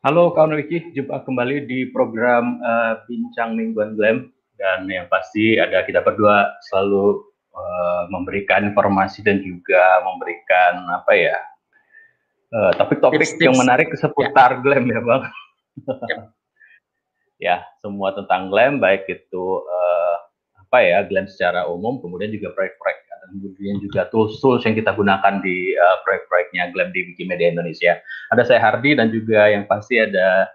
Halo kawan Wiki, jumpa kembali di program uh, Bincang Mingguan Glam dan yang pasti ada kita berdua selalu uh, memberikan informasi dan juga memberikan apa ya uh, topik-topik yang menarik seputar ya. glam ya bang. ya. ya semua tentang glam baik itu uh, apa ya glam secara umum kemudian juga proyek-proyek kemudian juga tools-tools yang kita gunakan di uh, proyek-proyeknya Glam di Wikimedia Indonesia. Ada saya Hardi dan juga yang pasti ada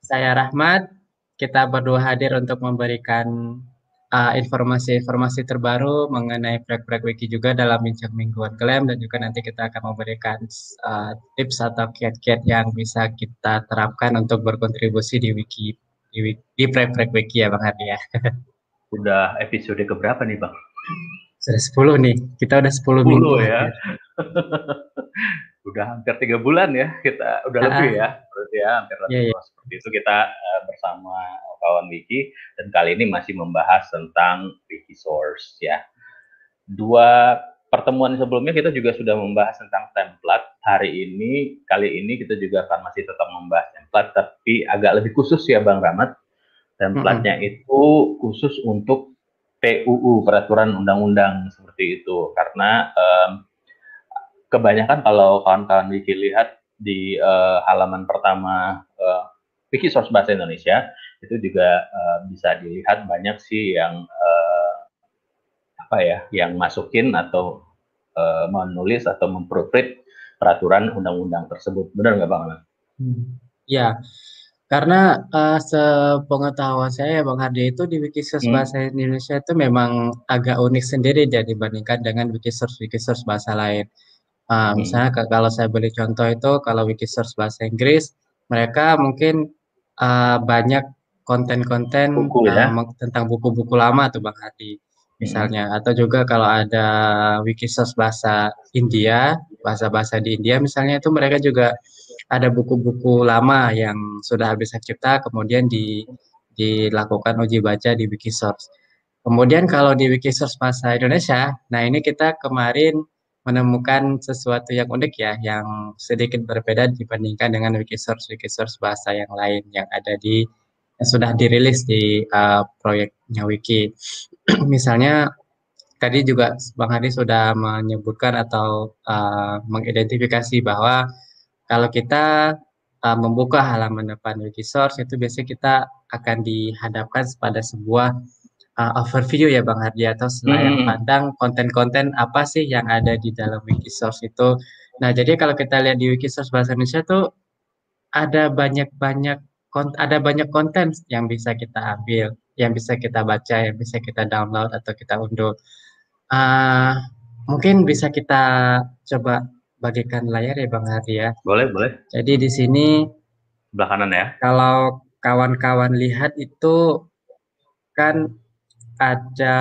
saya Rahmat. Kita berdua hadir untuk memberikan uh, informasi-informasi uh, terbaru mengenai proyek-proyek Wiki juga dalam bincang mingguan Glam dan juga nanti kita akan memberikan uh, tips atau kiat-kiat yang bisa kita terapkan untuk berkontribusi di Wiki di, di proyek-proyek Wiki ya Bang Hardi ya. Udah episode keberapa nih Bang? Sudah 10 nih. Kita udah 10, 10 minggu. ya. udah hampir tiga bulan ya kita udah lebih ya berarti ya hampir yeah, yeah. seperti itu kita uh, bersama kawan Wiki dan kali ini masih membahas tentang Wiki Source ya dua pertemuan sebelumnya kita juga sudah membahas tentang template hari ini kali ini kita juga akan masih tetap membahas template tapi agak lebih khusus ya Bang Ramat templatenya mm -hmm. itu khusus untuk PUU peraturan undang-undang seperti itu karena um, kebanyakan kalau kawan-kawan Wiki lihat di uh, halaman pertama uh, Wiki Source Bahasa Indonesia itu juga uh, bisa dilihat banyak sih yang uh, apa ya yang masukin atau uh, menulis atau memproofread peraturan undang-undang tersebut benar nggak bang? Hmm. Ya, karena, uh, sepengetahuan saya Bang Hardi itu di Wikisource hmm. Bahasa Indonesia itu memang agak unik sendiri dia dibandingkan dengan Wikisource-Wikisource bahasa lain. Uh, hmm. Misalnya kalau saya beri contoh itu kalau Wikisource bahasa Inggris, mereka mungkin, uh, banyak konten-konten, ya? uh, tentang buku-buku lama tuh Bang Hardi, misalnya. Hmm. Atau juga kalau ada Wikisource bahasa India, bahasa-bahasa di India misalnya itu mereka juga ada buku-buku lama yang sudah habis hak cipta kemudian di, dilakukan uji baca di Wikisource. Kemudian kalau di Wikisource bahasa Indonesia, nah ini kita kemarin menemukan sesuatu yang unik ya, yang sedikit berbeda dibandingkan dengan Wikisource Wikisource bahasa yang lain yang ada di yang sudah dirilis di uh, proyeknya Wiki. Misalnya tadi juga Bang Hadi sudah menyebutkan atau uh, mengidentifikasi bahwa kalau kita uh, membuka halaman depan Wikisource itu biasanya kita akan dihadapkan pada sebuah uh, overview ya Bang Hardi atau selayar hmm. pandang konten-konten apa sih yang ada di dalam Wikisource itu. Nah, jadi kalau kita lihat di Wikisource bahasa Indonesia tuh ada banyak-banyak ada banyak konten yang bisa kita ambil, yang bisa kita baca, yang bisa kita download atau kita unduh. Uh, mungkin bisa kita coba bagikan layar ya Bang Hadi ya. Boleh, boleh. Jadi di sini sebelah kanan ya. Kalau kawan-kawan lihat itu kan ada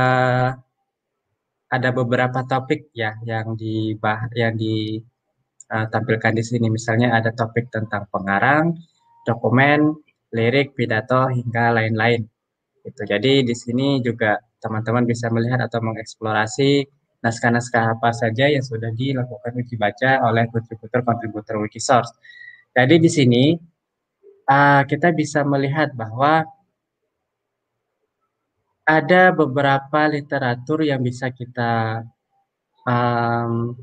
ada beberapa topik ya yang dibah yang ditampilkan di sini. Misalnya ada topik tentang pengarang, dokumen, lirik, pidato hingga lain-lain. Itu. Jadi di sini juga teman-teman bisa melihat atau mengeksplorasi naskah-naskah apa saja yang sudah dilakukan uji baca oleh kontributor-kontributor Wikisource. Jadi di sini uh, kita bisa melihat bahwa ada beberapa literatur yang bisa kita um,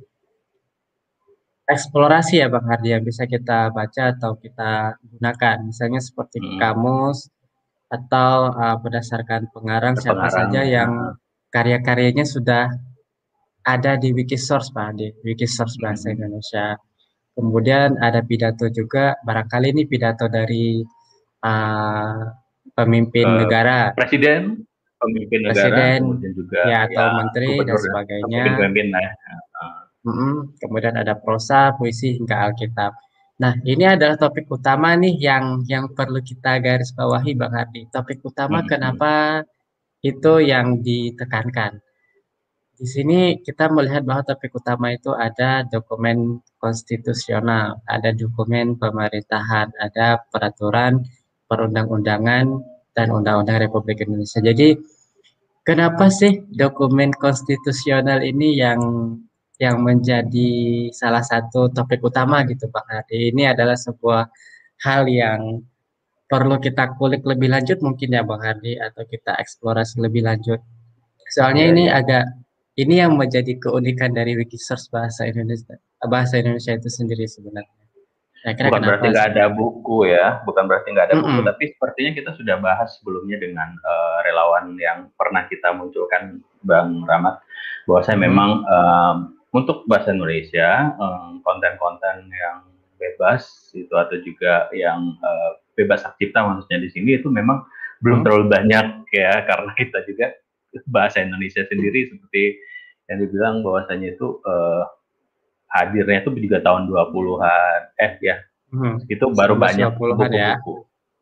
eksplorasi ya Bang Hardi yang bisa kita baca atau kita gunakan. Misalnya seperti hmm. kamus atau uh, berdasarkan pengarang, pengarang siapa saja yang karya-karyanya sudah ada di Wikisource Pak, di Wikisource Bahasa hmm. Indonesia. Kemudian ada pidato juga, barangkali ini pidato dari uh, pemimpin uh, negara. Presiden, pemimpin negara, Presiden, juga ya, atau ya, menteri dan sebagainya. Pemimpin, ya. Uh. Mm -hmm. Kemudian ada prosa, puisi hingga Alkitab. Nah, ini adalah topik utama nih yang yang perlu kita garis bawahi Bang Hardi. Topik utama hmm. kenapa itu yang ditekankan. Di sini kita melihat bahwa topik utama itu ada dokumen konstitusional, ada dokumen pemerintahan, ada peraturan perundang-undangan dan undang-undang Republik Indonesia. Jadi kenapa sih dokumen konstitusional ini yang yang menjadi salah satu topik utama gitu Pak Hadi. Ini adalah sebuah hal yang perlu kita kulik lebih lanjut mungkin ya Bang Hadi atau kita eksplorasi lebih lanjut. Soalnya ya, ini agak ini yang menjadi keunikan dari Wikisource bahasa Indonesia bahasa Indonesia itu sendiri sebenarnya. Kira bukan berarti nggak ada buku ya, bukan berarti nggak ada mm -hmm. buku, tapi sepertinya kita sudah bahas sebelumnya dengan uh, relawan yang pernah kita munculkan, Bang Rahmat, bahwa saya memang um, untuk bahasa Indonesia konten-konten um, yang bebas itu atau juga yang uh, bebas hak cipta maksudnya di sini itu memang belum terlalu banyak ya karena kita juga bahasa Indonesia sendiri seperti yang dibilang bahwasanya itu uh, hadirnya itu juga tahun 20-an eh ya hmm. itu baru banyak buku-buku ya.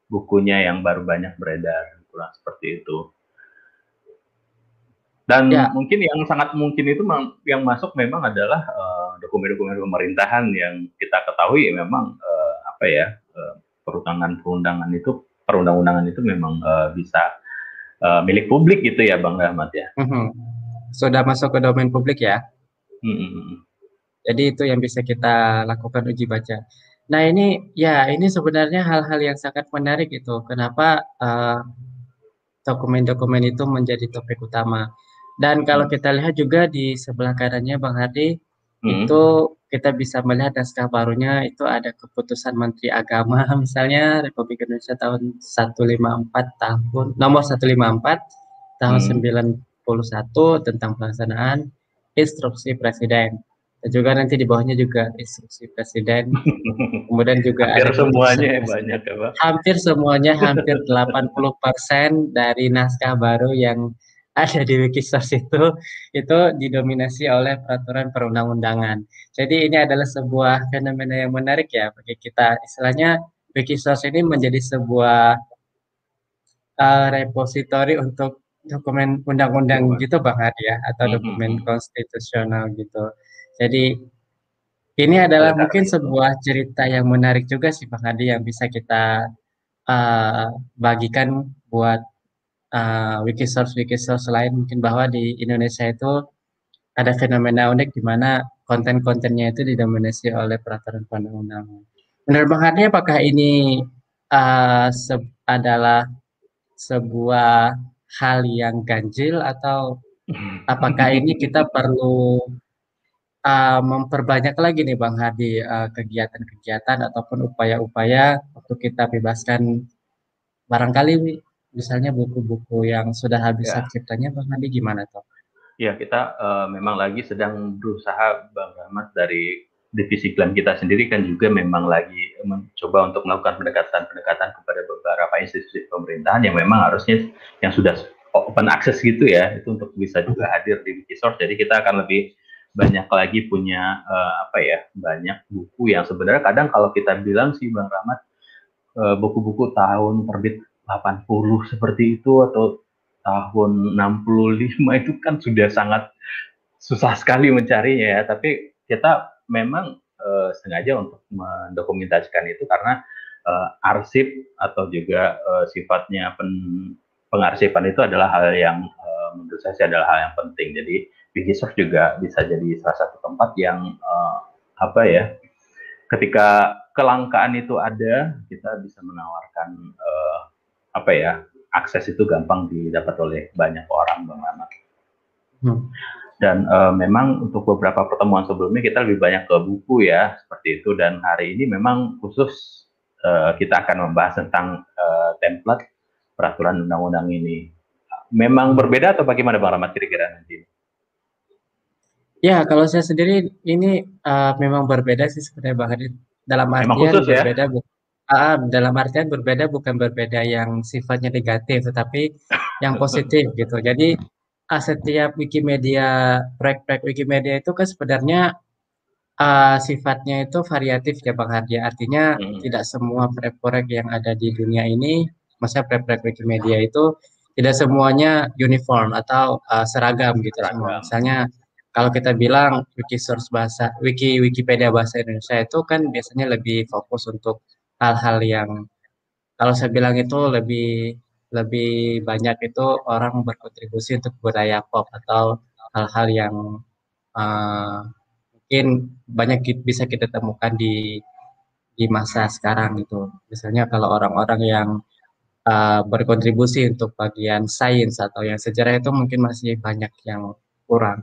bukunya yang baru banyak beredar kurang seperti itu dan ya. mungkin yang sangat mungkin itu yang masuk memang adalah eh, dokumen-dokumen uh, pemerintahan yang kita ketahui memang uh, apa ya uh, perundangan-perundangan itu perundang-undangan itu memang uh, bisa uh, milik publik gitu ya Bang Rahmat ya. Mm -hmm. Sudah masuk ke domain publik ya. Mm -hmm. Jadi itu yang bisa kita lakukan uji baca. Nah ini ya ini sebenarnya hal-hal yang sangat menarik itu. Kenapa dokumen-dokumen uh, itu menjadi topik utama? Dan kalau kita lihat juga di sebelah kanannya Bang Hadi hmm. itu kita bisa melihat naskah barunya itu ada keputusan Menteri Agama misalnya Republik Indonesia tahun 154 tahun nomor 154 tahun hmm. 91 tentang pelaksanaan instruksi presiden. Dan juga nanti di bawahnya juga instruksi presiden. Kemudian juga hampir ada semuanya ya banyak ya Pak? Hampir semuanya hampir 80% dari naskah baru yang ada di Wikisource itu itu didominasi oleh peraturan perundang-undangan. Jadi ini adalah sebuah fenomena yang menarik ya bagi kita. Istilahnya Wikisource ini menjadi sebuah uh, repositori untuk dokumen undang-undang gitu Bang Hadi ya atau mm-hmm. dokumen konstitusional gitu. Jadi ini adalah mungkin sebuah cerita yang menarik juga sih Bang Hadi yang bisa kita uh, bagikan buat uh, Wikisource Wikisource lain mungkin bahwa di Indonesia itu ada fenomena unik di mana konten-kontennya itu didominasi oleh peraturan perundang-undangan. Menurut Bang Hadi, apakah ini uh, se adalah sebuah hal yang ganjil atau apakah ini kita perlu uh, memperbanyak lagi nih Bang Hadi kegiatan-kegiatan uh, ataupun upaya-upaya untuk kita bebaskan barangkali misalnya buku-buku yang sudah habis ya. ciptanya Bang Andi gimana tuh? Ya kita uh, memang lagi sedang berusaha Bang Rahmat dari divisi klan kita sendiri kan juga memang lagi mencoba untuk melakukan pendekatan-pendekatan kepada beberapa institusi pemerintahan yang memang harusnya yang sudah open access gitu ya itu untuk bisa juga hadir di Wikisource. Jadi kita akan lebih banyak lagi punya uh, apa ya banyak buku yang sebenarnya kadang kalau kita bilang sih Bang Rahmat uh, buku-buku tahun terbit 80 seperti itu atau tahun 65 itu kan sudah sangat susah sekali mencarinya ya. Tapi kita memang uh, sengaja untuk mendokumentasikan itu karena uh, arsip atau juga uh, sifatnya pen, pengarsipan itu adalah hal yang uh, menurut saya adalah hal yang penting. Jadi Wikisource juga bisa jadi salah satu tempat yang uh, apa ya ketika kelangkaan itu ada kita bisa menawarkan uh, apa ya akses itu gampang didapat oleh banyak orang bang Rahmat. Hmm. Dan uh, memang untuk beberapa pertemuan sebelumnya kita lebih banyak ke buku ya seperti itu dan hari ini memang khusus uh, kita akan membahas tentang uh, template peraturan undang-undang ini. Memang berbeda atau bagaimana bang Rahmat kira-kira nanti? Ya kalau saya sendiri ini uh, memang berbeda sih sebenarnya bang Hadid dalam artian khusus, ya? berbeda ya? Ah, dalam artian berbeda bukan berbeda yang sifatnya negatif, tetapi yang positif gitu. Jadi uh, setiap Wikimedia, proyek-proyek Wikimedia itu kan sebenarnya uh, sifatnya itu variatif ya Bang Hardi. Artinya hmm. tidak semua proyek-proyek yang ada di dunia ini, maksudnya proyek-proyek Wikimedia itu tidak semuanya uniform atau uh, seragam gitu seragam. semua. Misalnya kalau kita bilang Wikisource bahasa Wiki Wikipedia bahasa Indonesia itu kan biasanya lebih fokus untuk hal-hal yang kalau saya bilang itu lebih lebih banyak itu orang berkontribusi untuk budaya pop atau hal-hal yang uh, mungkin banyak bisa kita temukan di di masa sekarang gitu. Misalnya kalau orang-orang yang uh, berkontribusi untuk bagian sains atau yang sejarah itu mungkin masih banyak yang kurang.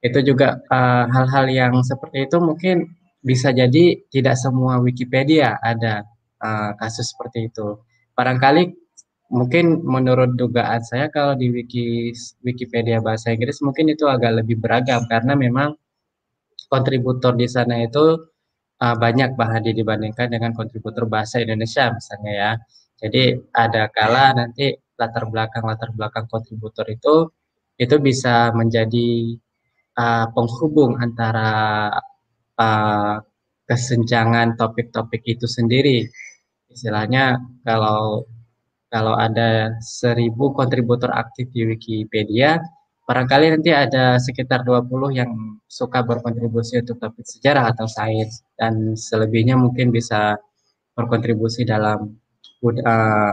Itu juga eh, hal-hal uh, yang seperti itu mungkin bisa jadi tidak semua Wikipedia ada uh, kasus seperti itu. Barangkali mungkin menurut dugaan saya kalau di wiki Wikipedia bahasa Inggris mungkin itu agak lebih beragam karena memang kontributor di sana itu uh, banyak Bahadi dibandingkan dengan kontributor bahasa Indonesia misalnya ya. Jadi ada kala nanti latar belakang latar belakang kontributor itu itu bisa menjadi uh, penghubung antara uh, kesenjangan topik-topik itu sendiri. Istilahnya kalau kalau ada seribu kontributor aktif di Wikipedia, barangkali nanti ada sekitar 20 yang suka berkontribusi untuk topik sejarah atau sains dan selebihnya mungkin bisa berkontribusi dalam uh,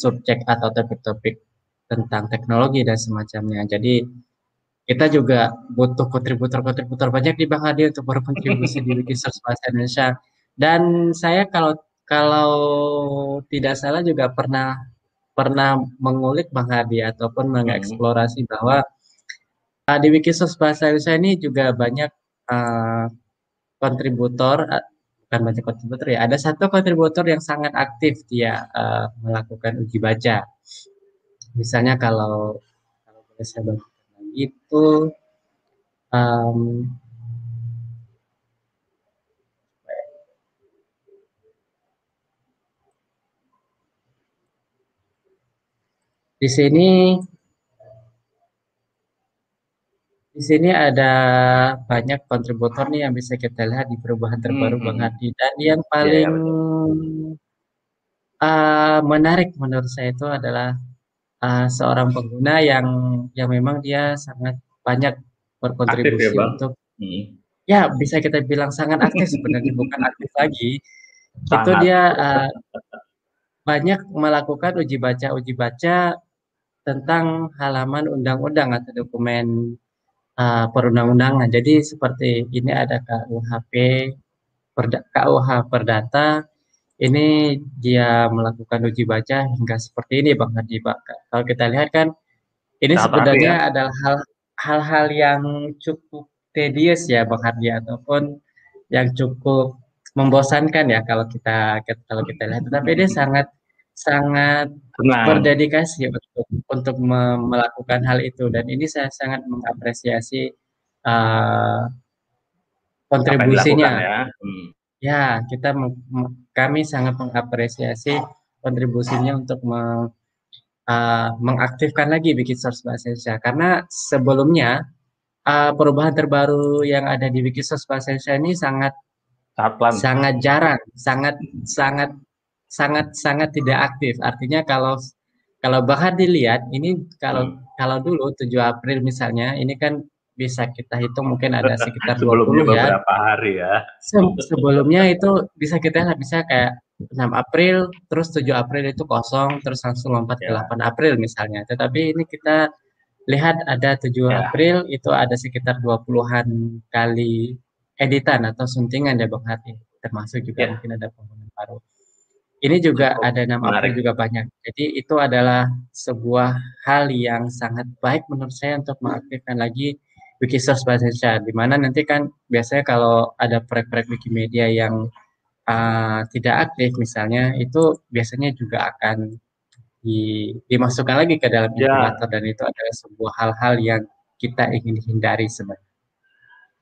subjek atau topik-topik tentang teknologi dan semacamnya. Jadi kita juga butuh kontributor-kontributor banyak di Bang Hadi untuk berkontribusi di Wikisource Bahasa Indonesia. Dan saya kalau kalau tidak salah juga pernah pernah mengulik Bang Hadi ataupun hmm. mengeksplorasi bahwa uh, di Wikisource Bahasa Indonesia ini juga banyak uh, kontributor bukan banyak kontributor ya. Ada satu kontributor yang sangat aktif dia uh, melakukan uji baca. Misalnya kalau kalau boleh saya itu um, di sini Di sini ada banyak kontributor nih yang bisa kita lihat di perubahan terbaru hmm. Bang dan yang iya, paling yeah, uh, menarik menurut saya itu adalah uh, seorang pengguna yang yang memang dia sangat banyak berkontribusi aktif ya, untuk hmm. ya bisa kita bilang sangat aktif sebenarnya bukan aktif lagi sangat. itu dia uh, banyak melakukan uji baca uji baca tentang halaman undang-undang atau dokumen uh, perundang-undangan. Jadi seperti ini ada KUHP, perda, KUH Perdata, ini dia melakukan uji baca hingga seperti ini Bang Hadi Pak. Kalau kita lihat kan ini Tata sebenarnya ya. adalah hal hal-hal yang cukup tedious ya Bang Hadi ataupun yang cukup membosankan ya kalau kita kalau kita lihat. Tapi ini sangat sangat Tenang. berdedikasi untuk untuk melakukan hal itu dan ini saya sangat mengapresiasi uh, kontribusinya. Ya. Hmm. ya, kita kami sangat mengapresiasi kontribusinya untuk me, uh, mengaktifkan lagi Wikisource Bahasa Indonesia karena sebelumnya uh, perubahan terbaru yang ada di Wikisource Bahasa Indonesia ini sangat sangat jarang, sangat sangat sangat sangat tidak aktif. Artinya kalau kalau bahkan dilihat ini kalau hmm. kalau dulu 7 April misalnya ini kan bisa kita hitung mungkin ada sekitar 20 ya. beberapa hari ya. Se sebelumnya itu bisa kita bisa kayak 6 April terus 7 April itu kosong terus langsung lompat ya. ke 8 April misalnya. Tetapi ini kita lihat ada 7 ya. April itu ada sekitar 20-an kali editan atau suntingan ya Bang Hati termasuk juga ya. mungkin ada pengguna baru. Ini juga ada nama Menarik. juga banyak. Jadi itu adalah sebuah hal yang sangat baik menurut saya untuk mengaktifkan lagi Wikisource bahasa Indonesia. Di mana nanti kan biasanya kalau ada proyek-proyek Wikimedia yang uh, tidak aktif misalnya, itu biasanya juga akan di, dimasukkan lagi ke dalam ya. dan itu adalah sebuah hal-hal yang kita ingin hindari sebenarnya.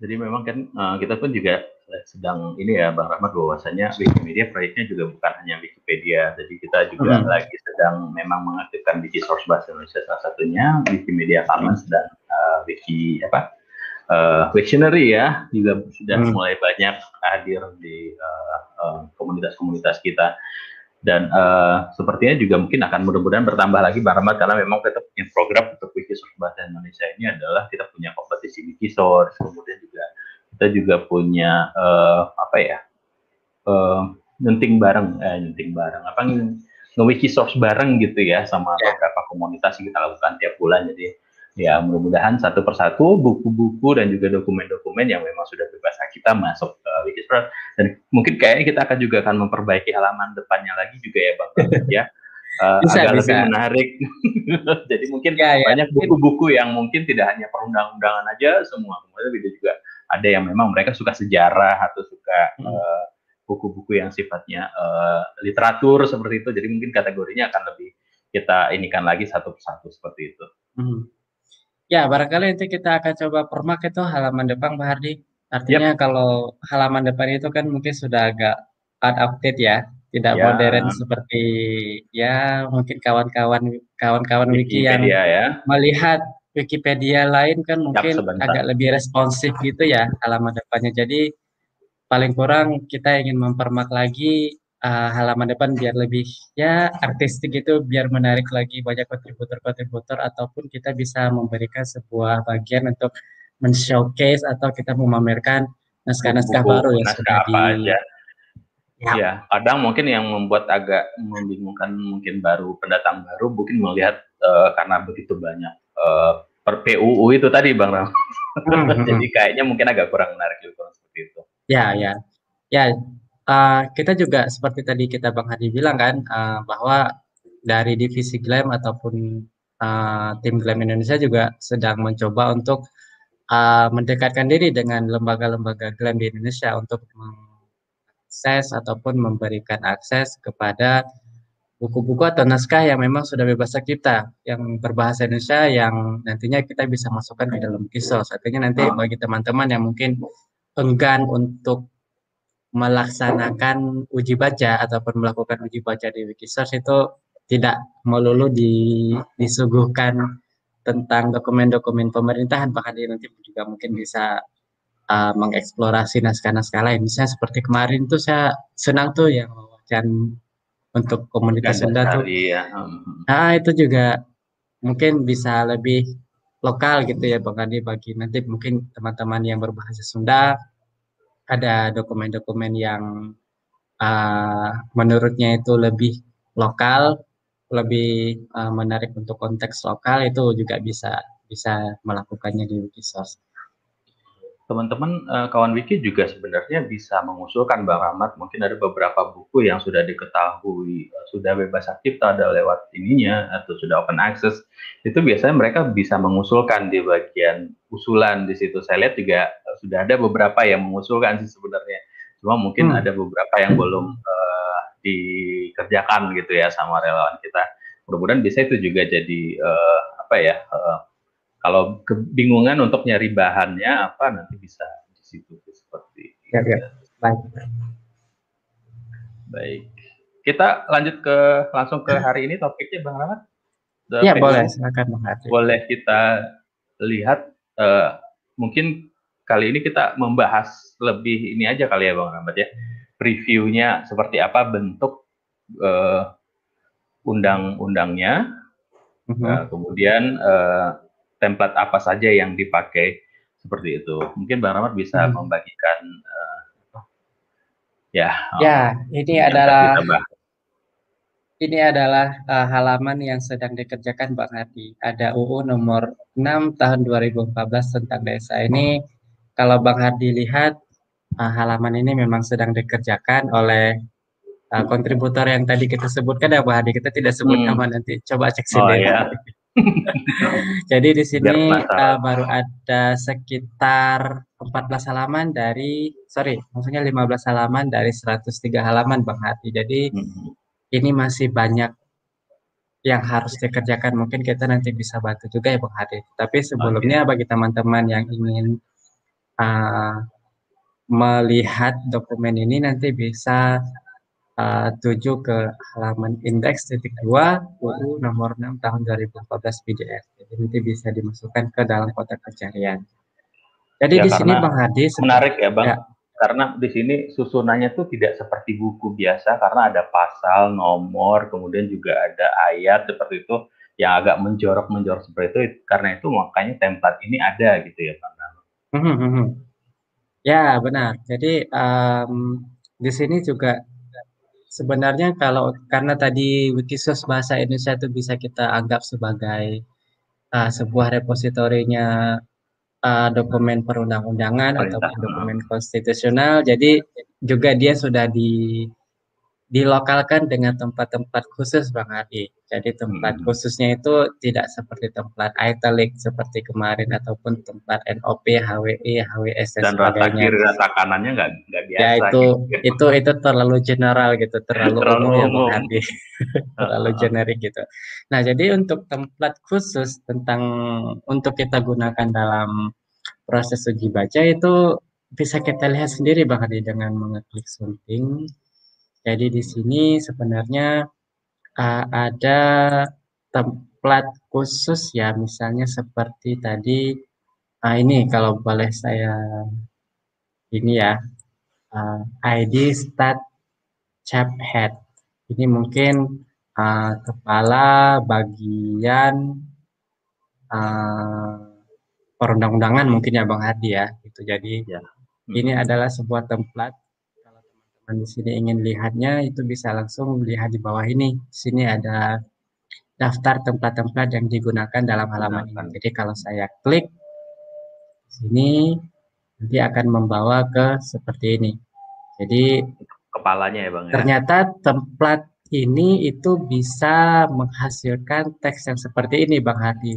Jadi memang kan uh, kita pun juga sedang ini ya Bang Rahmat bahwasanya Wikimedia proyeknya juga bukan hanya Wikipedia, jadi kita juga hmm. lagi sedang memang mengaktifkan Wikisource bahasa Indonesia salah satunya Wikimedia Commons dan uh, Wiki apa uh, Wiktionary ya juga sudah hmm. mulai banyak hadir di komunitas-komunitas uh, uh, kita dan uh, sepertinya juga mungkin akan mudah-mudahan bertambah lagi Bang Rahmat karena memang kita punya program untuk Wikisource bahasa Indonesia ini adalah kita punya kompetisi Wikisource kemudian juga kita juga punya uh, apa ya uh, nyunting bareng eh nyunting bareng apa nge-wiki source bareng gitu ya sama yeah. beberapa komunitas yang kita lakukan tiap bulan jadi ya mudah-mudahan satu persatu buku-buku dan juga dokumen-dokumen yang memang sudah bebas kita masuk ke Wikispress dan mungkin kayaknya kita akan juga akan memperbaiki halaman depannya lagi juga ya bang ya uh, bisa, agak bisa. lebih menarik jadi mungkin ya, ya. banyak buku-buku yang mungkin tidak hanya perundang-undangan aja semua kemudian juga ada yang memang mereka suka sejarah atau suka hmm. uh, buku-buku yang sifatnya uh, literatur seperti itu jadi mungkin kategorinya akan lebih kita inikan lagi satu persatu seperti itu. Hmm. Ya, barangkali nanti kita akan coba permak itu halaman depan, Pak Hardi. Artinya yep. kalau halaman depan itu kan mungkin sudah agak out of date ya, tidak ya. modern seperti ya mungkin kawan-kawan kawan-kawan wiki yang ya. melihat Wikipedia lain kan mungkin yep, agak lebih responsif gitu ya halaman depannya. Jadi paling kurang kita ingin mempermak lagi uh, halaman depan biar lebih ya artistik itu biar menarik lagi banyak kontributor-kontributor ataupun kita bisa memberikan sebuah bagian untuk men-showcase atau kita memamerkan naskah-naskah baru yang sudah di aja. Ya. ya, kadang mungkin yang membuat agak membingungkan mungkin baru pendatang baru mungkin melihat uh, karena begitu banyak uh, per PUU itu tadi Bang Ram. Hmm, hmm, Jadi kayaknya mungkin agak kurang menarik juga seperti itu. Ya, ya. Ya, uh, kita juga seperti tadi kita Bang Hadi bilang kan uh, bahwa dari divisi GLAM ataupun uh, tim GLAM Indonesia juga sedang mencoba untuk uh, mendekatkan diri dengan lembaga-lembaga GLAM di Indonesia untuk mengakses ataupun memberikan akses kepada buku-buku atau naskah yang memang sudah bebas kita yang berbahasa Indonesia yang nantinya kita bisa masukkan ke dalam kisos. Artinya nanti bagi teman-teman yang mungkin enggan untuk melaksanakan uji baca ataupun melakukan uji baca di Wikisource itu tidak melulu di, disuguhkan tentang dokumen-dokumen pemerintahan. Bahkan nanti juga mungkin bisa uh, mengeksplorasi naskah-naskah lain. Misalnya seperti kemarin tuh saya senang tuh yang wajan untuk komunitas Sunda tuh. ya. nah itu juga mungkin bisa lebih lokal gitu ya Bang Adi bagi nanti mungkin teman-teman yang berbahasa Sunda ada dokumen-dokumen yang uh, menurutnya itu lebih lokal, lebih uh, menarik untuk konteks lokal itu juga bisa bisa melakukannya di Wikisource teman-teman uh, kawan wiki juga sebenarnya bisa mengusulkan Bang Rahmat mungkin ada beberapa buku yang sudah diketahui uh, sudah bebas aktif ada lewat ininya atau sudah open access. Itu biasanya mereka bisa mengusulkan di bagian usulan di situ. Saya lihat juga uh, sudah ada beberapa yang mengusulkan sih sebenarnya. Cuma mungkin hmm. ada beberapa yang belum uh, dikerjakan gitu ya sama relawan kita. Mudah-mudahan bisa itu juga jadi uh, apa ya uh, kalau kebingungan untuk nyari bahannya apa nanti bisa di situ seperti ya, ya. baik. Baik. Kita lanjut ke langsung ke hari ini topiknya bang Rahmat? Ya boleh. Silakan bang boleh kita lihat uh, mungkin kali ini kita membahas lebih ini aja kali ya bang Rahmat ya. Previewnya seperti apa bentuk uh, undang-undangnya. Uh -huh. uh, kemudian uh, template apa saja yang dipakai seperti itu. Mungkin Bang Rahmat bisa hmm. membagikan uh, ya. Ya, ini adalah ini adalah uh, halaman yang sedang dikerjakan Bang Hadi. Ada UU nomor 6 tahun 2014 tentang desa. Ini kalau Bang Hadi lihat uh, halaman ini memang sedang dikerjakan oleh uh, kontributor yang tadi kita sebutkan ya Bang Hadi. Kita tidak sebut hmm. nama nanti. Coba cek oh, sendiri. Oh, ya. Jadi di sini uh, baru ada sekitar 14 halaman dari sorry, maksudnya 15 halaman dari 103 halaman Bang Hati. Jadi hmm. ini masih banyak yang harus dikerjakan. Mungkin kita nanti bisa bantu juga ya Bang Hati. Tapi sebelumnya okay. bagi teman-teman yang ingin uh, melihat dokumen ini nanti bisa uh, tuju ke halaman indeks titik dua UU nomor 6 tahun 2014 PDF. Jadi nanti bisa dimasukkan ke dalam kotak pencarian. Jadi ya, di sini Bang Hadi menarik ya Bang. Ya. Karena di sini susunannya tuh tidak seperti buku biasa karena ada pasal, nomor, kemudian juga ada ayat seperti itu yang agak menjorok-menjorok seperti itu. Karena itu makanya template ini ada gitu ya Bang. Hmm, hmm, hmm. Ya benar. Jadi um, di sini juga sebenarnya kalau karena tadi Wikisource bahasa Indonesia itu bisa kita anggap sebagai uh, sebuah repositorinya uh, dokumen perundang-undangan atau dokumen konstitusional. Jadi juga dia sudah di dilokalkan dengan tempat-tempat khusus Bang Adi. Jadi tempat hmm. khususnya itu tidak seperti tempat italic seperti kemarin ataupun tempat NOP, HWI, HWS dan, dan rata kiri rata kanannya nggak nggak biasa. Ya itu gitu. itu itu terlalu general gitu, terlalu, terlalu umum, ya Bang Adi. terlalu generik gitu. Nah, jadi untuk tempat khusus tentang untuk kita gunakan dalam proses uji baca itu bisa kita lihat sendiri Bang Adi dengan mengeklik sunting jadi di sini sebenarnya uh, ada template khusus ya, misalnya seperti tadi uh, ini kalau boleh saya ini ya uh, ID start chap head. Ini mungkin uh, kepala bagian uh, perundang-undangan mungkin ya Bang Hadi ya. Itu jadi ya. ini adalah sebuah template di sini ingin lihatnya itu bisa langsung lihat di bawah ini. Di sini ada daftar tempat-tempat yang digunakan dalam halaman ini. Jadi kalau saya klik di sini nanti akan membawa ke seperti ini. Jadi kepalanya ya Bang ya. Ternyata tempat ini itu bisa menghasilkan teks yang seperti ini Bang Hadi.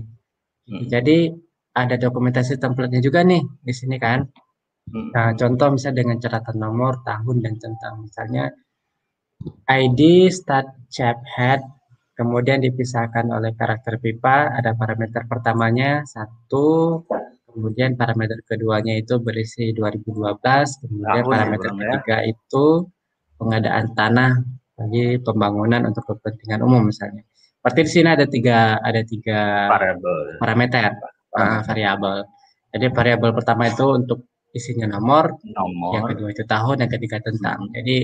Hmm. Jadi ada dokumentasi templatenya juga nih di sini kan. Hmm. Nah, contoh misalnya dengan catatan nomor, tahun, dan tentang misalnya ID, start, chap, head, kemudian dipisahkan oleh karakter pipa, ada parameter pertamanya, satu, kemudian parameter keduanya itu berisi 2012, kemudian tahun parameter ya, ketiga ya. itu pengadaan tanah bagi pembangunan untuk kepentingan umum misalnya. Seperti di sini ada tiga ada tiga parameter uh, variabel. Jadi variabel pertama itu untuk isinya nomor, nomor. yang kedua itu tahun, yang ketiga tentang. Hmm. Jadi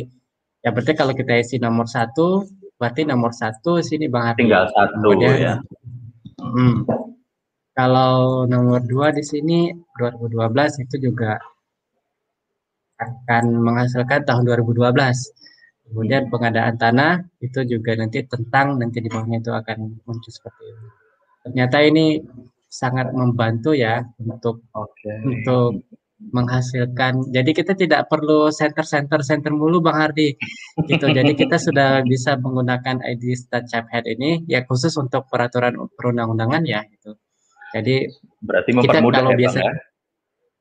ya berarti kalau kita isi nomor satu, berarti nomor satu sini bang Arti. Tinggal satu Kemudian, ya. Hmm, kalau nomor dua di sini 2012 itu juga akan menghasilkan tahun 2012. Kemudian pengadaan tanah itu juga nanti tentang nanti di bawahnya itu akan muncul seperti ini. Ternyata ini sangat membantu ya untuk okay. untuk menghasilkan. Jadi kita tidak perlu center-center center mulu Bang Hardi. Gitu. Jadi kita sudah bisa menggunakan ID Stat Head ini ya khusus untuk peraturan perundang-undangan ya gitu. Jadi berarti mempermudah kita, kalau ya, biasa ya?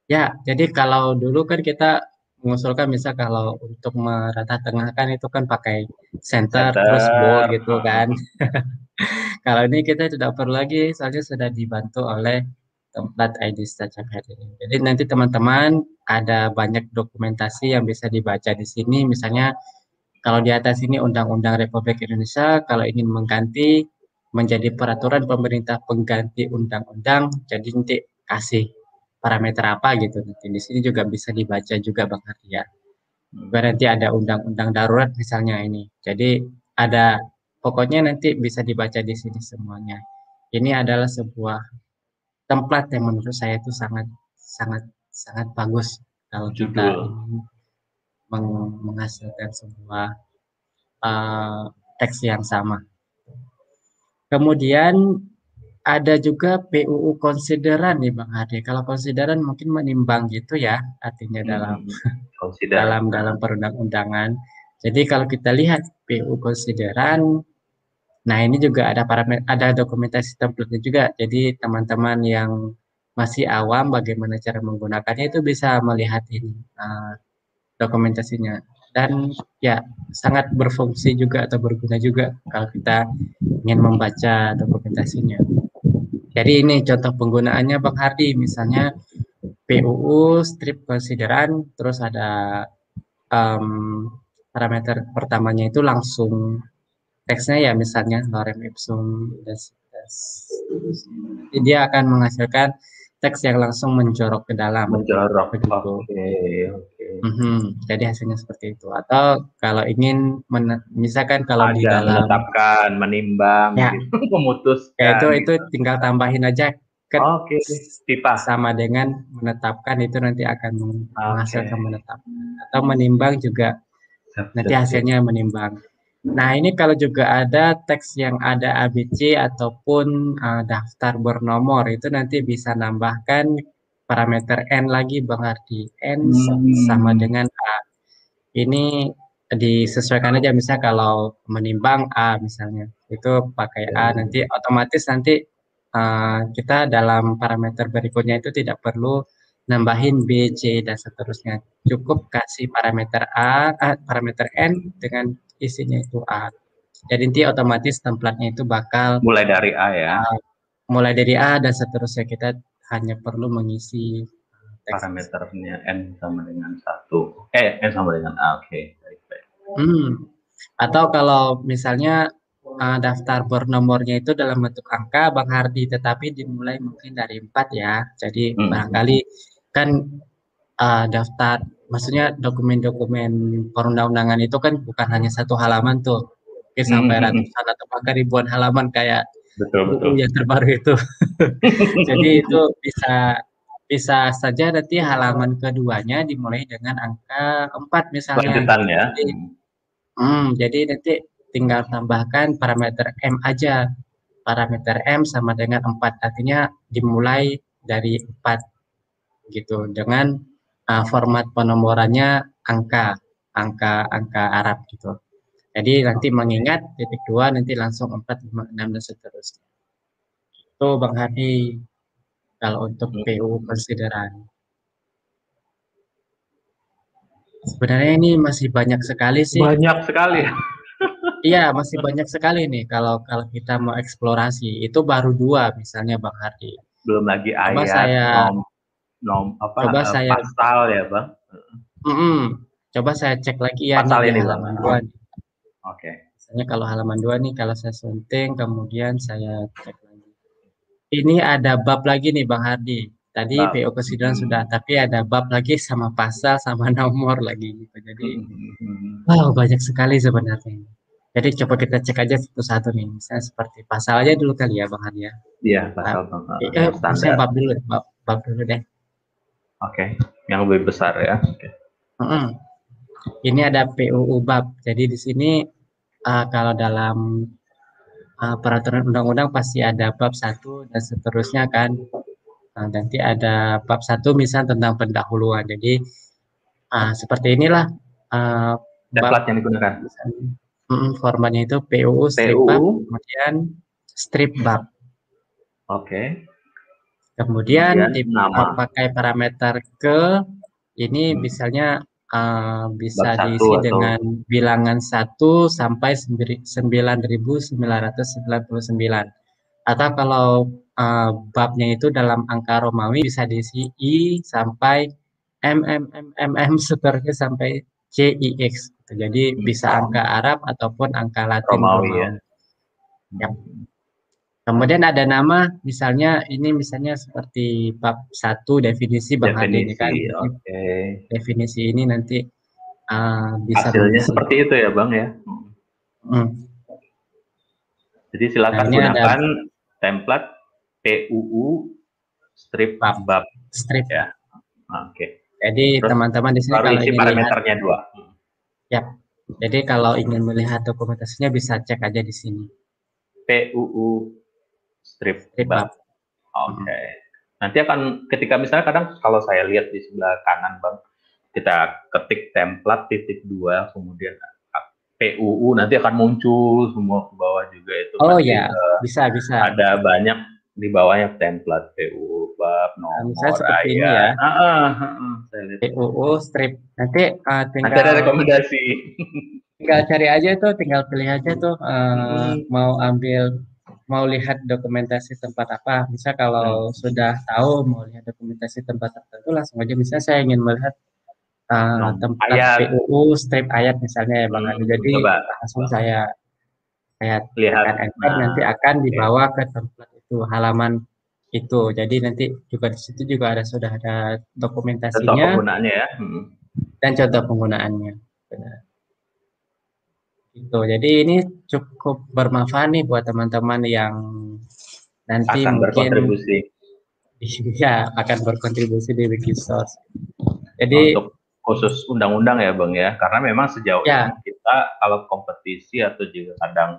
ya, jadi kalau dulu kan kita mengusulkan misal kalau untuk merata tengah kan itu kan pakai center, center. terus bold gitu kan. kalau ini kita tidak perlu lagi soalnya sudah dibantu oleh tempat ID Head ini. Jadi nanti teman-teman ada banyak dokumentasi yang bisa dibaca di sini. Misalnya kalau di atas ini Undang-Undang Republik Indonesia, kalau ingin mengganti menjadi peraturan pemerintah pengganti undang-undang, jadi nanti kasih parameter apa gitu. Nanti di sini juga bisa dibaca juga Bang Arya. Berarti ada undang-undang darurat misalnya ini. Jadi ada pokoknya nanti bisa dibaca di sini semuanya. Ini adalah sebuah template yang menurut saya itu sangat sangat sangat bagus kalau Judul. kita meng menghasilkan sebuah uh, teks yang sama. Kemudian ada juga PUU konsideran nih Bang Hadi. Kalau konsideran mungkin menimbang gitu ya artinya hmm, dalam dalam dalam perundang-undangan. Jadi kalau kita lihat PUU konsideran Nah, ini juga ada parameter, ada dokumentasi template juga. Jadi teman-teman yang masih awam bagaimana cara menggunakannya itu bisa melihat ini uh, dokumentasinya. Dan ya sangat berfungsi juga atau berguna juga kalau kita ingin membaca dokumentasinya. Jadi ini contoh penggunaannya Bang Hardi, misalnya PUU strip konsideran, terus ada um, parameter pertamanya itu langsung teksnya ya misalnya lorem ipsum das. dia akan menghasilkan teks yang langsung menjorok ke dalam menjorok begitu oke okay, okay. mm -hmm. jadi hasilnya seperti itu atau kalau ingin misalkan kalau Ada di dalam menetapkan menimbang ya, gitu, memutuskan ya, itu itu tinggal tambahin aja ke okay. pipa sama dengan menetapkan itu nanti akan menghasilkan okay. menetapkan atau menimbang juga nanti hasilnya menimbang Nah, ini kalau juga ada teks yang ada ABC ataupun uh, daftar bernomor itu nanti bisa nambahkan parameter N lagi Bang Ardi. N hmm. sama dengan A. Ini disesuaikan aja misalnya kalau menimbang A misalnya. Itu pakai A nanti otomatis nanti uh, kita dalam parameter berikutnya itu tidak perlu nambahin B, C dan seterusnya. Cukup kasih parameter A, uh, parameter N dengan isinya itu A. Jadi nanti otomatis templatenya itu bakal mulai dari A ya. Uh, mulai dari A dan seterusnya kita hanya perlu mengisi teks. parameternya n sama dengan satu. Eh n sama dengan A. Oke, okay. baik baik. Hmm. Atau kalau misalnya uh, daftar bernomornya itu dalam bentuk angka Bang Hardi tetapi dimulai mungkin dari empat ya. Jadi hmm. barangkali kan uh, daftar maksudnya dokumen-dokumen perundang-undangan itu kan bukan hanya satu halaman tuh. Mungkin sampai hmm. ratusan atau bahkan ribuan halaman kayak betul, betul. yang terbaru itu. Jadi itu bisa bisa saja nanti halaman keduanya dimulai dengan angka 4 misalnya. Ya. Jadi, hmm, jadi nanti tinggal tambahkan parameter M aja. Parameter M sama dengan 4 artinya dimulai dari 4 gitu. Dengan uh, format penomorannya angka, angka angka Arab gitu. Jadi nanti mengingat titik dua nanti langsung empat lima enam dan seterusnya. Itu Bang Hadi kalau untuk PU konsideran. Sebenarnya ini masih banyak sekali sih. Banyak sekali. Iya, masih banyak sekali nih kalau kalau kita mau eksplorasi. Itu baru dua misalnya Bang Hardi. Belum lagi ayat, saya, nom, apa Coba uh, saya pasal ya bang? Mm -mm. coba saya cek lagi ya pasal ini halaman dua oke. Okay. misalnya kalau halaman dua nih kalau saya sunting kemudian saya cek lagi. Ini ada bab lagi nih bang Hardi. Tadi bab. PO kesidang hmm. sudah tapi ada bab lagi sama pasal sama nomor lagi gitu. Jadi hmm. wow banyak sekali sebenarnya jadi coba kita cek aja satu-satu nih. Misalnya seperti pasal aja dulu kali ya bang Hardi ya. Iya pasal eh, eh, bab dulu bab, bab dulu deh Oke, okay. yang lebih besar ya. Okay. Mm -hmm. Ini ada PUU bab. Jadi di sini uh, kalau dalam uh, peraturan undang-undang pasti ada bab satu dan seterusnya kan. Nah, nanti ada bab satu misal tentang pendahuluan. Jadi uh, seperti inilah uh, bab yang digunakan. Mm, formatnya itu PUU strip PUU. bab, kemudian strip bab. Oke. Okay. Kemudian dipakai parameter ke ini hmm. misalnya uh, bisa diisi atau... dengan bilangan 1 sampai 9999 atau kalau uh, babnya itu dalam angka Romawi bisa diisi I sampai M M M M M seterusnya sampai C I X. Jadi hmm. bisa angka Arab ataupun angka Latin Romawi, Romawi. ya. Yap. Kemudian ada nama, misalnya ini misalnya seperti bab satu definisi Bang definisi, kan. Okay. Definisi ini nanti uh, bisa hasilnya seperti itu ya Bang ya. Hmm. Jadi silakan nah, gunakan ada, template PUU strip bab, bab. strip ya. Oke. Okay. Jadi teman-teman di sini kalau ingin parameternya lihat, dua. Ya. Jadi kalau ingin melihat dokumentasinya bisa cek aja di sini. PUU strip bab. Oke. Okay. Nanti akan ketika misalnya kadang kalau saya lihat di sebelah kanan bang, kita ketik template titik dua kemudian PUU nanti akan muncul semua ke bawah juga itu. Oh ya, bisa bisa. Ada banyak di bawahnya template PUU bab nomor Misalnya seperti ini ya. Ah, ah, ah, saya lihat. PUU strip. Nanti uh, tinggal. Nanti ada rekomendasi. tinggal cari aja tuh, tinggal pilih aja tuh uh, hmm. mau ambil mau lihat dokumentasi tempat apa. Misal kalau hmm. sudah tahu mau lihat dokumentasi tempat tertentu langsung aja misalnya saya ingin melihat uh, tempat ayat. PUU strip ayat misalnya ya Bang hmm, Jadi coba. langsung saya saya lihat enter nah. nanti akan dibawa ke tempat itu halaman itu. Jadi nanti juga di situ juga ada sudah ada dokumentasinya. Contoh penggunaannya ya. Hmm. Dan contoh penggunaannya. Benar. Gitu. Jadi ini cukup bermanfaat nih buat teman-teman yang nanti akan mungkin berkontribusi. Ya, akan berkontribusi di Wikisource. Jadi untuk khusus undang-undang ya bang ya karena memang sejauh ya. ini kita kalau kompetisi atau juga kadang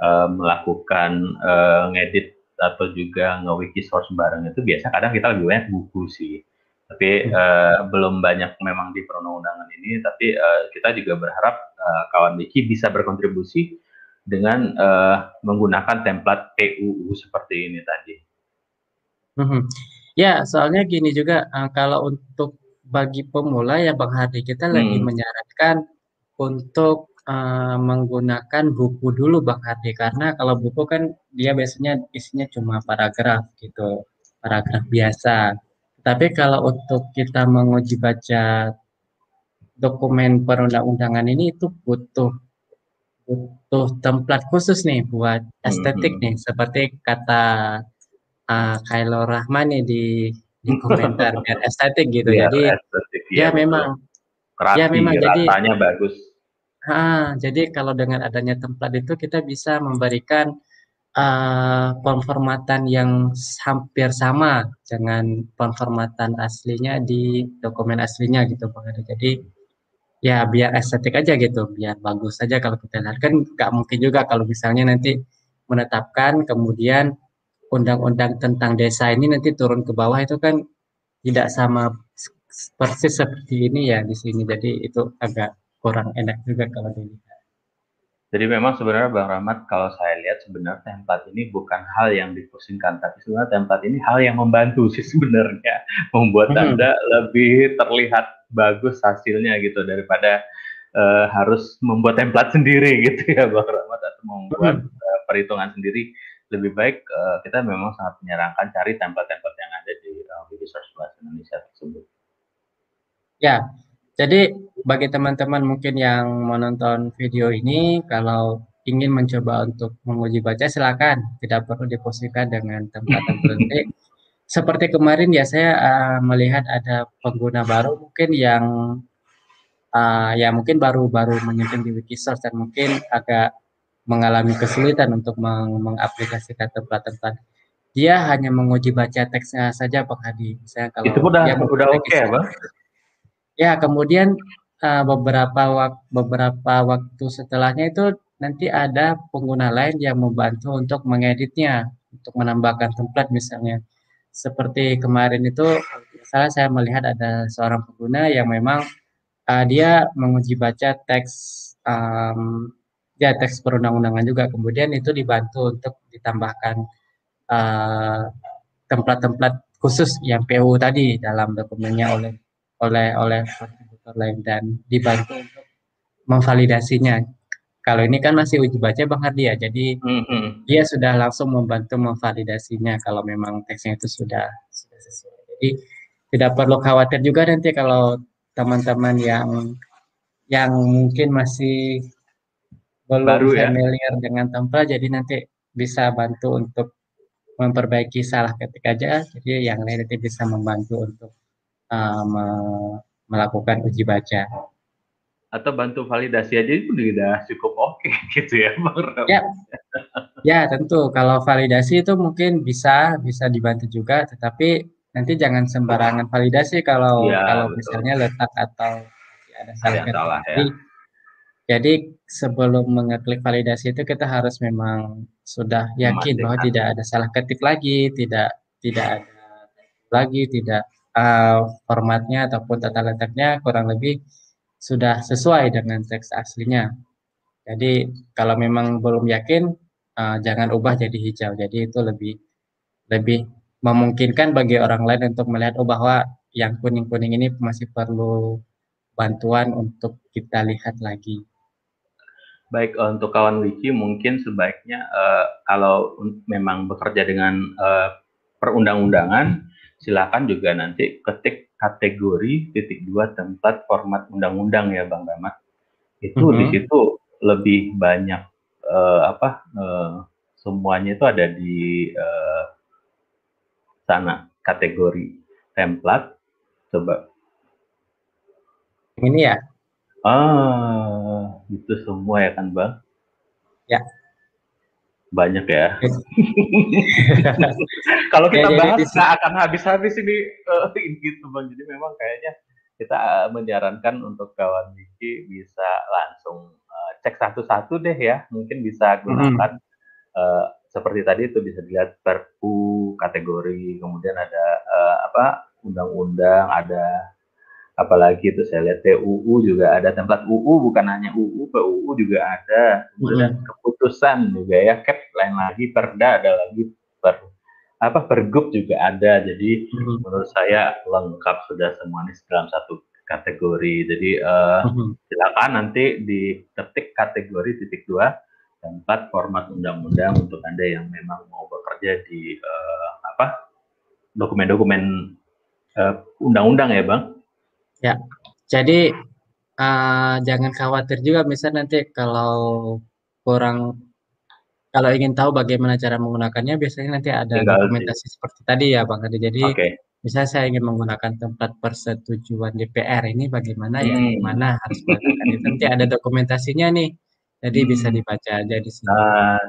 uh, melakukan uh, ngedit atau juga nge-wiki source bareng itu biasa kadang kita lebih banyak buku sih tapi uh, belum banyak memang di perundang-undangan ini tapi uh, kita juga berharap uh, kawan wiki bisa berkontribusi dengan uh, menggunakan template PUU seperti ini tadi. Mm-hmm. Ya, soalnya gini juga uh, kalau untuk bagi pemula ya Bang Hardi kita hmm. lagi menyarankan untuk uh, menggunakan buku dulu Bang Hardi karena kalau buku kan dia biasanya isinya cuma paragraf gitu, paragraf biasa. Tapi kalau untuk kita menguji baca dokumen perundang-undangan ini itu butuh butuh template khusus nih buat estetik hmm. nih seperti kata uh, Khairul Rahman nih di di komentar biar estetik gitu. Biar jadi estetik, ya, ya memang Kerapi, ya memang jadi bagus. Ha, jadi kalau dengan adanya template itu kita bisa memberikan uh, yang hampir sama dengan pemformatan aslinya di dokumen aslinya gitu Bang Jadi ya biar estetik aja gitu, biar bagus saja kalau kita lihat kan nggak mungkin juga kalau misalnya nanti menetapkan kemudian undang-undang tentang desa ini nanti turun ke bawah itu kan tidak sama persis seperti ini ya di sini. Jadi itu agak kurang enak juga kalau dilihat. Jadi memang sebenarnya Bang Rahmat kalau saya lihat sebenarnya tempat ini bukan hal yang dipusingkan, tapi sebenarnya tempat ini hal yang membantu sih sebenarnya membuat hmm. Anda lebih terlihat bagus hasilnya gitu daripada uh, harus membuat template sendiri gitu ya Bang Rahmat atau membuat hmm. uh, perhitungan sendiri lebih baik uh, kita memang sangat menyarankan cari template-template yang ada di uh, Wiki Indonesia tersebut. Ya, jadi bagi teman-teman mungkin yang menonton video ini, kalau ingin mencoba untuk menguji baca silakan, tidak perlu diposisikan dengan tempat-tempat Seperti kemarin ya saya uh, melihat ada pengguna baru mungkin yang uh, ya mungkin baru-baru menyentuh di Wikisource dan mungkin agak mengalami kesulitan untuk meng mengaplikasikan tempat-tempat. Dia hanya menguji baca teksnya saja Pak Hadi. Misalnya kalau itu udah udah oke okay, Bang. Ya, kemudian uh, beberapa wak beberapa waktu setelahnya itu nanti ada pengguna lain yang membantu untuk mengeditnya, untuk menambahkan template misalnya. Seperti kemarin itu salah saya melihat ada seorang pengguna yang memang uh, dia menguji baca teks um, ya teks perundang-undangan juga kemudian itu dibantu untuk ditambahkan tempat template-template khusus yang PU tadi dalam dokumennya oleh oleh oleh kontributor lain dan dibantu untuk memvalidasinya. Kalau ini kan masih uji baca Bang Hardi ya, jadi mm-hmm. dia sudah langsung membantu memvalidasinya kalau memang teksnya itu sudah sudah sesuai. Jadi tidak perlu khawatir juga nanti kalau teman-teman yang yang mungkin masih belum Baru ya? familiar ya? dengan template, jadi nanti bisa bantu untuk memperbaiki salah ketik aja, jadi yang lain nanti bisa membantu untuk uh, me melakukan uji baca. Atau bantu validasi aja itu sudah cukup oke okay, gitu ya, Bang Ya, ya tentu. Kalau validasi itu mungkin bisa bisa dibantu juga, tetapi nanti jangan sembarangan validasi kalau ya, kalau betul. misalnya letak atau ya, ada salah ya. Jadi sebelum mengeklik validasi itu kita harus memang sudah yakin bahwa tidak ada salah ketik lagi, tidak tidak ada lagi, tidak uh, formatnya ataupun tata letaknya kurang lebih sudah sesuai dengan teks aslinya. Jadi kalau memang belum yakin, uh, jangan ubah jadi hijau. Jadi itu lebih lebih memungkinkan bagi orang lain untuk melihat oh bahwa yang kuning-kuning ini masih perlu bantuan untuk kita lihat lagi. Baik untuk kawan wiki mungkin sebaiknya uh, kalau memang bekerja dengan uh, perundang-undangan silakan juga nanti ketik kategori titik dua tempat format undang-undang ya Bang Rahmat. Itu mm -hmm. di situ lebih banyak uh, apa uh, semuanya itu ada di uh, sana kategori template. Coba. Ini ya? Ah itu semua ya kan bang? Ya banyak ya. Kalau kita ya, bahas nggak akan habis-habis ini uh, gitu bang. Jadi memang kayaknya kita menyarankan untuk kawan Wiki bisa langsung uh, cek satu-satu deh ya, mungkin bisa gunakan hmm. uh, seperti tadi itu bisa dilihat perpu kategori, kemudian ada uh, apa undang-undang, ada apalagi itu saya lihat TUU juga ada tempat UU bukan hanya UU PUU juga ada kemudian hmm. keputusan juga ya cap lain lagi perda ada lagi per apa pergub juga ada jadi hmm. menurut saya lengkap sudah semua ini dalam satu kategori jadi uh, hmm. silakan nanti diketik kategori titik dua tempat format undang-undang untuk anda yang memang mau bekerja di uh, apa dokumen-dokumen uh, undang-undang ya bang ya jadi uh, jangan khawatir juga misal nanti kalau kurang kalau ingin tahu bagaimana cara menggunakannya, biasanya nanti ada Tinggal dokumentasi seperti tadi ya Bang Adi. Jadi okay. misalnya saya ingin menggunakan tempat persetujuan DPR ini bagaimana ya, hmm. ya, mana harus itu. Nanti ada dokumentasinya nih, jadi hmm. bisa dibaca aja di sini. Uh,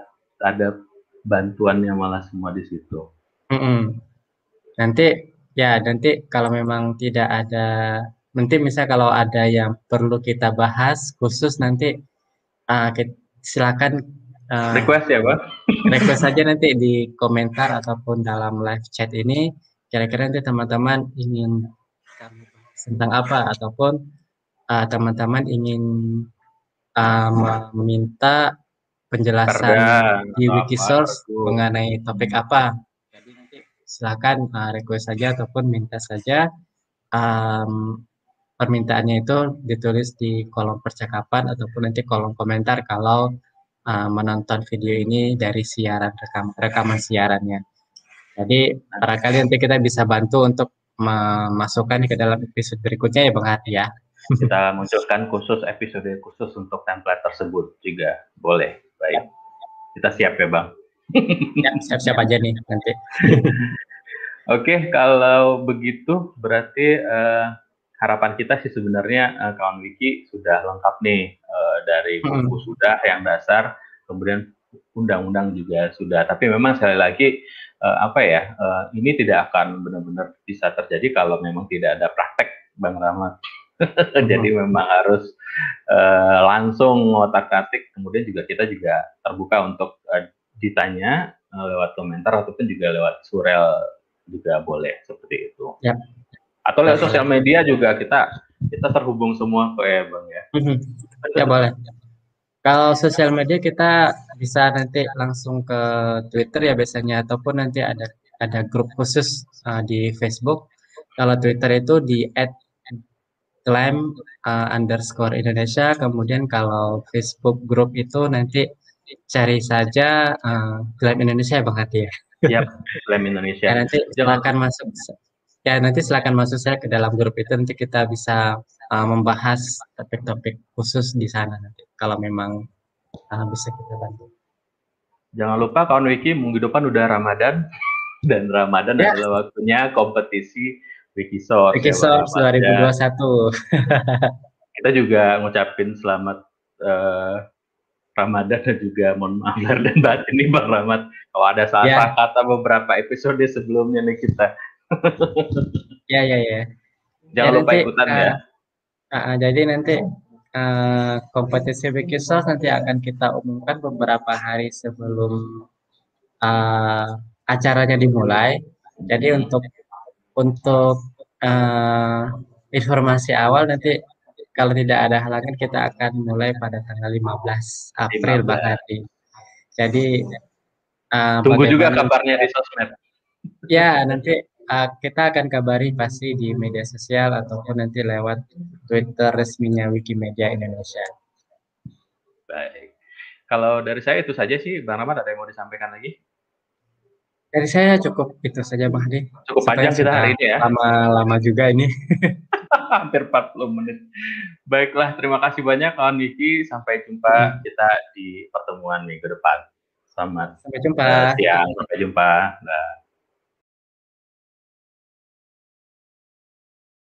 ada bantuannya malah semua di situ. Hmm. Nanti ya nanti kalau memang tidak ada, nanti misal kalau ada yang perlu kita bahas khusus nanti uh, silakan Uh, request ya, Pak? request saja nanti di komentar ataupun dalam live chat ini. Kira-kira nanti teman-teman ingin tentang apa ataupun uh, teman-teman uh, ingin uh, meminta penjelasan Perda, di Wikisource mengenai topik apa. Jadi nanti silakan uh, request saja ataupun minta saja um, permintaannya itu ditulis di kolom percakapan ataupun nanti kolom komentar kalau uh, menonton video ini dari siaran rekam rekaman siarannya. Jadi barangkali nanti kita bisa bantu untuk memasukkan ke dalam episode berikutnya ya Bang Hati ya. Kita munculkan khusus episode khusus untuk template tersebut juga boleh. Baik. Kita siap ya Bang. Ya, siap-siap aja nih nanti. Oke, kalau begitu berarti uh, harapan kita sih sebenarnya uh, kawan wiki sudah lengkap nih uh, dari buku hmm. sudah yang dasar, kemudian undang-undang juga sudah. Tapi memang sekali lagi uh, apa ya, uh, ini tidak akan benar-benar bisa terjadi kalau memang tidak ada praktek, Bang Rahmat. Jadi hmm. memang harus uh, langsung ngotak-atik. Kemudian juga kita juga terbuka untuk uh, ditanya uh, lewat komentar ataupun juga lewat surel juga boleh seperti itu. Ya atau lewat sosial media juga kita kita terhubung semua kok ya bang ya mhm. ya boleh kalau sosial media kita bisa nanti langsung ke Twitter ya biasanya ataupun nanti ada ada grup khusus uh, di Facebook kalau Twitter itu di @claim uh, underscore Indonesia kemudian kalau Facebook grup itu nanti cari saja uh, Claim Indonesia ya Bang Hati ya. Iya, Claim Indonesia. Ya, nanti silakan masuk ya nanti silakan masuk saya ke dalam grup itu nanti kita bisa uh, membahas topik-topik khusus di sana nanti kalau memang uh, bisa kita bantu. Jangan lupa kawan Wiki minggu depan udah Ramadan dan Ramadan ya. adalah waktunya kompetisi Wikisource. Wikisource ya, 2021. kita juga ngucapin selamat uh, Ramadan dan juga mohon maaf dan batin nih Bang Rahmat kalau ada salah ya. kata beberapa episode sebelumnya nih kita ya ya ya. Jangan ya, lupa nanti, ikutan uh, ya. Uh, jadi nanti uh, kompetisi Wikisource nanti akan kita umumkan beberapa hari sebelum uh, acaranya dimulai. Jadi untuk untuk uh, informasi awal nanti kalau tidak ada halangan kita akan mulai pada tanggal 15 April 15. Bang Hadi. Jadi uh, tunggu juga kabarnya di sosmed. Ya, nanti uh, kita akan kabari pasti di media sosial ataupun nanti lewat Twitter resminya Wikimedia Indonesia. Baik. Kalau dari saya itu saja sih, Bang Rahmat ada yang mau disampaikan lagi? Dari saya cukup itu saja, Bang Hadi. Cukup panjang kita hari ini ya. Lama-lama juga ini. Hampir 40 menit. Baiklah, terima kasih banyak kawan Niki. Sampai jumpa hmm. kita di pertemuan minggu depan. Selamat sampai jumpa. siang, sampai jumpa. Nah.